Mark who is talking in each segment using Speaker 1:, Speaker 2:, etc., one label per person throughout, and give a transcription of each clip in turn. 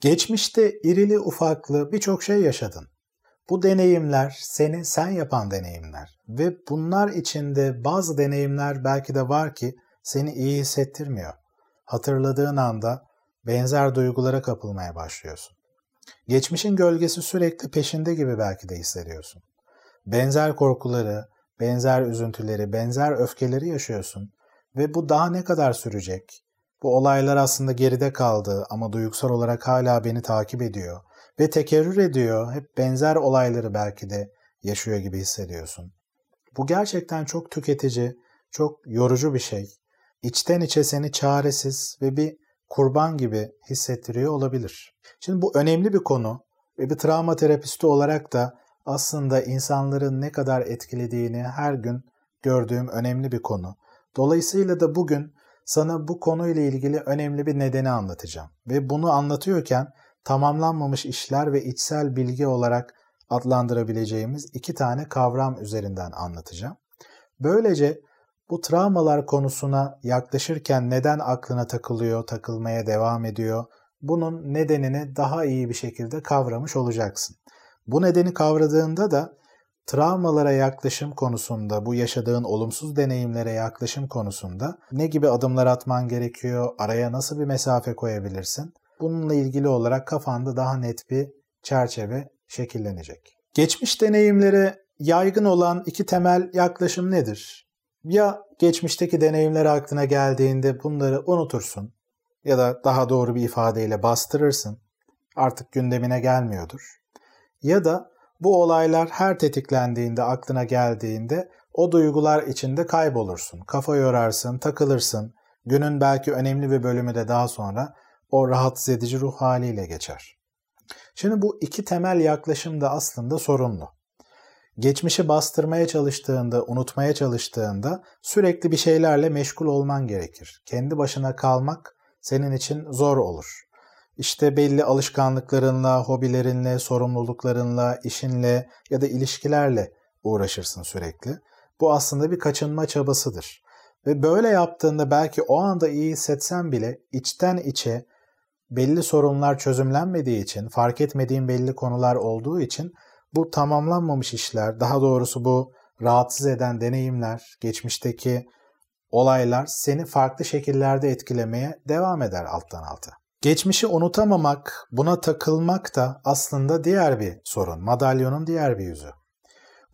Speaker 1: Geçmişte irili ufaklı birçok şey yaşadın. Bu deneyimler seni sen yapan deneyimler ve bunlar içinde bazı deneyimler belki de var ki seni iyi hissettirmiyor. Hatırladığın anda benzer duygulara kapılmaya başlıyorsun. Geçmişin gölgesi sürekli peşinde gibi belki de hissediyorsun. Benzer korkuları, benzer üzüntüleri, benzer öfkeleri yaşıyorsun ve bu daha ne kadar sürecek? Bu olaylar aslında geride kaldı ama duygusal olarak hala beni takip ediyor ve tekerrür ediyor. Hep benzer olayları belki de yaşıyor gibi hissediyorsun. Bu gerçekten çok tüketici, çok yorucu bir şey. İçten içe seni çaresiz ve bir kurban gibi hissettiriyor olabilir. Şimdi bu önemli bir konu ve bir travma terapisti olarak da aslında insanların ne kadar etkilediğini her gün gördüğüm önemli bir konu. Dolayısıyla da bugün sana bu konuyla ilgili önemli bir nedeni anlatacağım. Ve bunu anlatıyorken tamamlanmamış işler ve içsel bilgi olarak adlandırabileceğimiz iki tane kavram üzerinden anlatacağım. Böylece bu travmalar konusuna yaklaşırken neden aklına takılıyor, takılmaya devam ediyor, bunun nedenini daha iyi bir şekilde kavramış olacaksın. Bu nedeni kavradığında da travmalara yaklaşım konusunda, bu yaşadığın olumsuz deneyimlere yaklaşım konusunda ne gibi adımlar atman gerekiyor, araya nasıl bir mesafe koyabilirsin? Bununla ilgili olarak kafanda daha net bir çerçeve şekillenecek. Geçmiş deneyimlere yaygın olan iki temel yaklaşım nedir? Ya geçmişteki deneyimler aklına geldiğinde bunları unutursun ya da daha doğru bir ifadeyle bastırırsın. Artık gündemine gelmiyordur. Ya da bu olaylar her tetiklendiğinde, aklına geldiğinde o duygular içinde kaybolursun. Kafa yorarsın, takılırsın. Günün belki önemli bir bölümü de daha sonra o rahatsız edici ruh haliyle geçer. Şimdi bu iki temel yaklaşım da aslında sorunlu. Geçmişi bastırmaya çalıştığında, unutmaya çalıştığında sürekli bir şeylerle meşgul olman gerekir. Kendi başına kalmak senin için zor olur. İşte belli alışkanlıklarınla, hobilerinle, sorumluluklarınla, işinle ya da ilişkilerle uğraşırsın sürekli. Bu aslında bir kaçınma çabasıdır. Ve böyle yaptığında belki o anda iyi hissetsen bile içten içe belli sorunlar çözümlenmediği için, fark etmediğin belli konular olduğu için bu tamamlanmamış işler, daha doğrusu bu rahatsız eden deneyimler, geçmişteki olaylar seni farklı şekillerde etkilemeye devam eder alttan alta. Geçmişi unutamamak, buna takılmak da aslında diğer bir sorun, madalyonun diğer bir yüzü.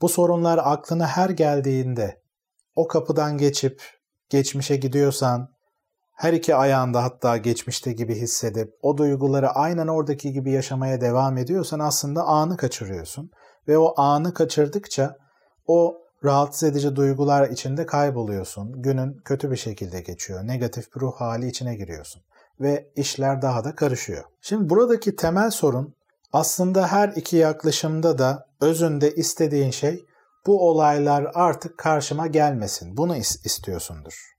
Speaker 1: Bu sorunlar aklına her geldiğinde o kapıdan geçip geçmişe gidiyorsan, her iki ayağında hatta geçmişte gibi hissedip o duyguları aynen oradaki gibi yaşamaya devam ediyorsan aslında anı kaçırıyorsun. Ve o anı kaçırdıkça o rahatsız edici duygular içinde kayboluyorsun. Günün kötü bir şekilde geçiyor. Negatif bir ruh hali içine giriyorsun ve işler daha da karışıyor. Şimdi buradaki temel sorun aslında her iki yaklaşımda da özünde istediğin şey bu olaylar artık karşıma gelmesin. Bunu istiyorsundur.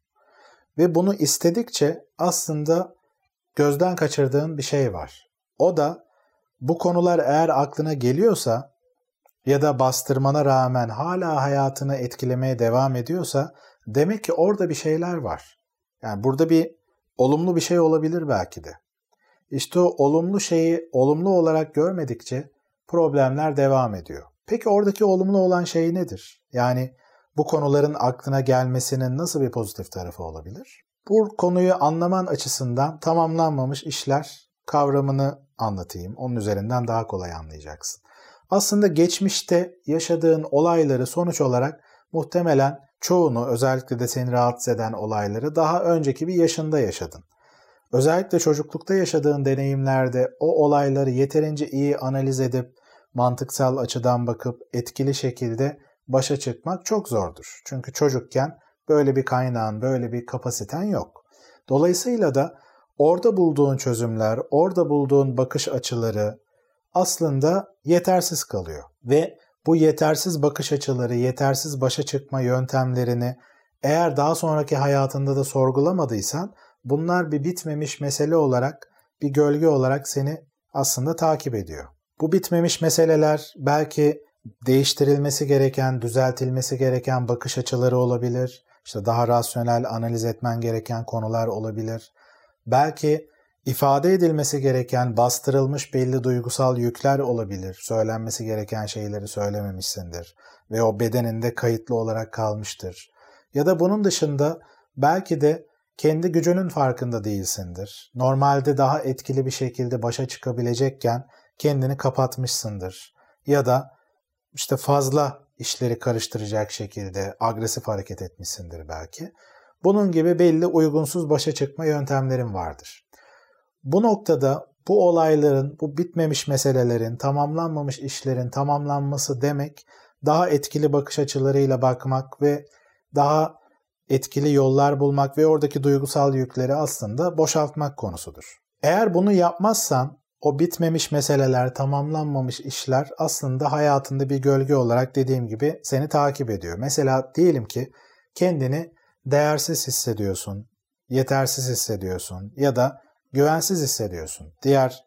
Speaker 1: Ve bunu istedikçe aslında gözden kaçırdığın bir şey var. O da bu konular eğer aklına geliyorsa ya da bastırmana rağmen hala hayatını etkilemeye devam ediyorsa demek ki orada bir şeyler var. Yani burada bir olumlu bir şey olabilir belki de. İşte o olumlu şeyi olumlu olarak görmedikçe problemler devam ediyor. Peki oradaki olumlu olan şey nedir? Yani bu konuların aklına gelmesinin nasıl bir pozitif tarafı olabilir? Bu konuyu anlaman açısından tamamlanmamış işler kavramını anlatayım. Onun üzerinden daha kolay anlayacaksın. Aslında geçmişte yaşadığın olayları sonuç olarak muhtemelen çoğunu özellikle de seni rahatsız eden olayları daha önceki bir yaşında yaşadın. Özellikle çocuklukta yaşadığın deneyimlerde o olayları yeterince iyi analiz edip mantıksal açıdan bakıp etkili şekilde başa çıkmak çok zordur. Çünkü çocukken böyle bir kaynağın, böyle bir kapasiten yok. Dolayısıyla da orada bulduğun çözümler, orada bulduğun bakış açıları aslında yetersiz kalıyor ve bu yetersiz bakış açıları, yetersiz başa çıkma yöntemlerini eğer daha sonraki hayatında da sorgulamadıysan bunlar bir bitmemiş mesele olarak, bir gölge olarak seni aslında takip ediyor. Bu bitmemiş meseleler belki değiştirilmesi gereken, düzeltilmesi gereken bakış açıları olabilir. İşte daha rasyonel analiz etmen gereken konular olabilir. Belki ifade edilmesi gereken bastırılmış belli duygusal yükler olabilir. Söylenmesi gereken şeyleri söylememişsindir ve o bedeninde kayıtlı olarak kalmıştır. Ya da bunun dışında belki de kendi gücünün farkında değilsindir. Normalde daha etkili bir şekilde başa çıkabilecekken kendini kapatmışsındır. Ya da işte fazla işleri karıştıracak şekilde agresif hareket etmişsindir belki. Bunun gibi belli uygunsuz başa çıkma yöntemlerin vardır. Bu noktada bu olayların, bu bitmemiş meselelerin, tamamlanmamış işlerin tamamlanması demek daha etkili bakış açılarıyla bakmak ve daha etkili yollar bulmak ve oradaki duygusal yükleri aslında boşaltmak konusudur. Eğer bunu yapmazsan o bitmemiş meseleler, tamamlanmamış işler aslında hayatında bir gölge olarak dediğim gibi seni takip ediyor. Mesela diyelim ki kendini değersiz hissediyorsun, yetersiz hissediyorsun ya da güvensiz hissediyorsun. Diğer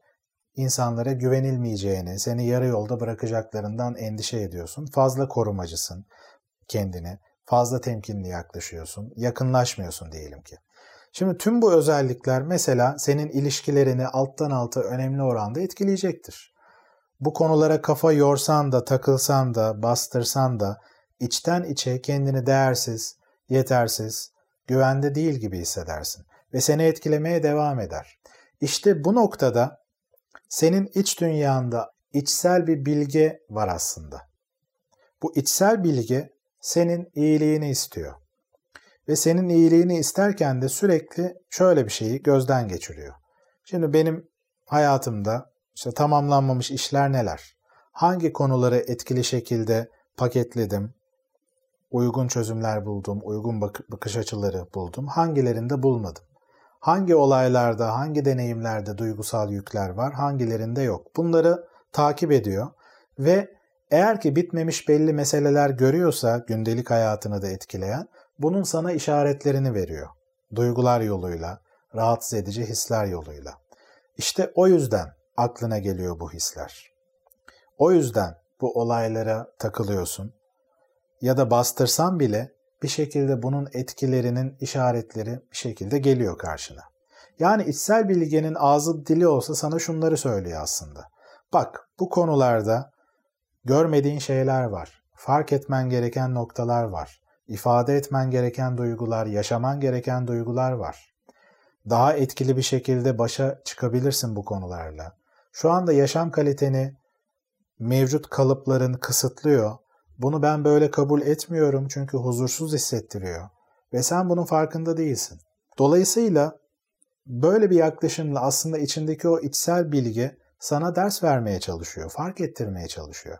Speaker 1: insanlara güvenilmeyeceğini, seni yarı yolda bırakacaklarından endişe ediyorsun. Fazla korumacısın kendini, fazla temkinli yaklaşıyorsun, yakınlaşmıyorsun diyelim ki. Şimdi tüm bu özellikler mesela senin ilişkilerini alttan alta önemli oranda etkileyecektir. Bu konulara kafa yorsan da, takılsan da, bastırsan da içten içe kendini değersiz, yetersiz, güvende değil gibi hissedersin ve seni etkilemeye devam eder. İşte bu noktada senin iç dünyanda içsel bir bilge var aslında. Bu içsel bilge senin iyiliğini istiyor. Ve senin iyiliğini isterken de sürekli şöyle bir şeyi gözden geçiriyor. Şimdi benim hayatımda işte tamamlanmamış işler neler? Hangi konuları etkili şekilde paketledim, uygun çözümler buldum, uygun bakış açıları buldum, hangilerinde bulmadım? Hangi olaylarda, hangi deneyimlerde duygusal yükler var, hangilerinde yok? Bunları takip ediyor ve eğer ki bitmemiş belli meseleler görüyorsa gündelik hayatını da etkileyen, bunun sana işaretlerini veriyor. Duygular yoluyla, rahatsız edici hisler yoluyla. İşte o yüzden aklına geliyor bu hisler. O yüzden bu olaylara takılıyorsun. Ya da bastırsan bile bir şekilde bunun etkilerinin işaretleri bir şekilde geliyor karşına. Yani içsel bilgenin ağzı dili olsa sana şunları söylüyor aslında. Bak bu konularda görmediğin şeyler var. Fark etmen gereken noktalar var ifade etmen gereken duygular, yaşaman gereken duygular var. Daha etkili bir şekilde başa çıkabilirsin bu konularla. Şu anda yaşam kaliteni mevcut kalıpların kısıtlıyor. Bunu ben böyle kabul etmiyorum çünkü huzursuz hissettiriyor ve sen bunun farkında değilsin. Dolayısıyla böyle bir yaklaşımla aslında içindeki o içsel bilgi sana ders vermeye çalışıyor, fark ettirmeye çalışıyor.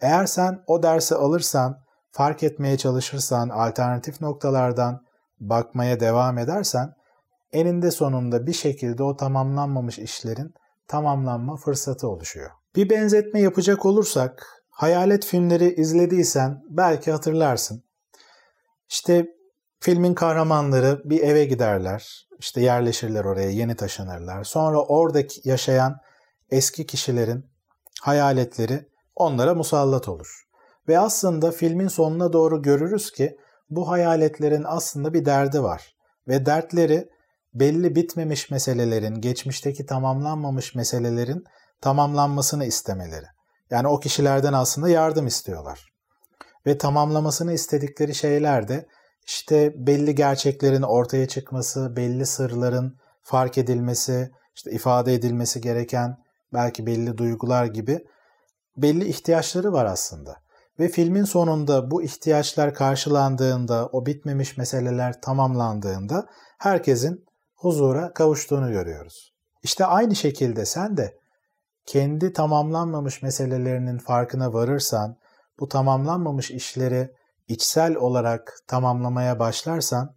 Speaker 1: Eğer sen o dersi alırsan fark etmeye çalışırsan, alternatif noktalardan bakmaya devam edersen eninde sonunda bir şekilde o tamamlanmamış işlerin tamamlanma fırsatı oluşuyor. Bir benzetme yapacak olursak, hayalet filmleri izlediysen belki hatırlarsın. İşte filmin kahramanları bir eve giderler, işte yerleşirler oraya, yeni taşınırlar. Sonra oradaki yaşayan eski kişilerin hayaletleri onlara musallat olur. Ve aslında filmin sonuna doğru görürüz ki bu hayaletlerin aslında bir derdi var. Ve dertleri belli bitmemiş meselelerin, geçmişteki tamamlanmamış meselelerin tamamlanmasını istemeleri. Yani o kişilerden aslında yardım istiyorlar. Ve tamamlamasını istedikleri şeyler de işte belli gerçeklerin ortaya çıkması, belli sırların fark edilmesi, işte ifade edilmesi gereken belki belli duygular gibi belli ihtiyaçları var aslında. Ve filmin sonunda bu ihtiyaçlar karşılandığında, o bitmemiş meseleler tamamlandığında herkesin huzura kavuştuğunu görüyoruz. İşte aynı şekilde sen de kendi tamamlanmamış meselelerinin farkına varırsan, bu tamamlanmamış işleri içsel olarak tamamlamaya başlarsan,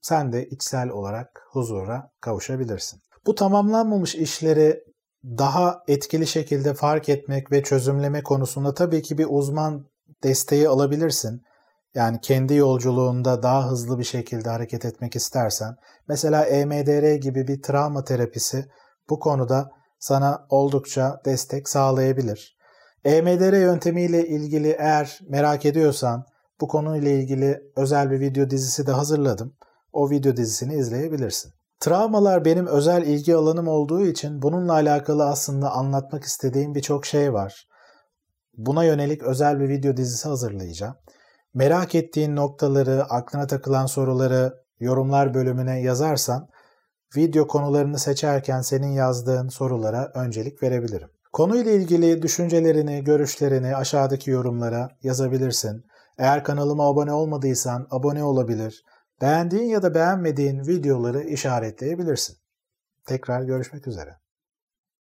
Speaker 1: sen de içsel olarak huzura kavuşabilirsin. Bu tamamlanmamış işleri daha etkili şekilde fark etmek ve çözümleme konusunda tabii ki bir uzman desteği alabilirsin. Yani kendi yolculuğunda daha hızlı bir şekilde hareket etmek istersen, mesela EMDR gibi bir travma terapisi bu konuda sana oldukça destek sağlayabilir. EMDR yöntemiyle ilgili eğer merak ediyorsan bu konuyla ilgili özel bir video dizisi de hazırladım. O video dizisini izleyebilirsin. Travmalar benim özel ilgi alanım olduğu için bununla alakalı aslında anlatmak istediğim birçok şey var. Buna yönelik özel bir video dizisi hazırlayacağım. Merak ettiğin noktaları, aklına takılan soruları yorumlar bölümüne yazarsan video konularını seçerken senin yazdığın sorulara öncelik verebilirim. Konuyla ilgili düşüncelerini, görüşlerini aşağıdaki yorumlara yazabilirsin. Eğer kanalıma abone olmadıysan abone olabilir. Beğendiğin ya da beğenmediğin videoları işaretleyebilirsin. Tekrar görüşmek üzere.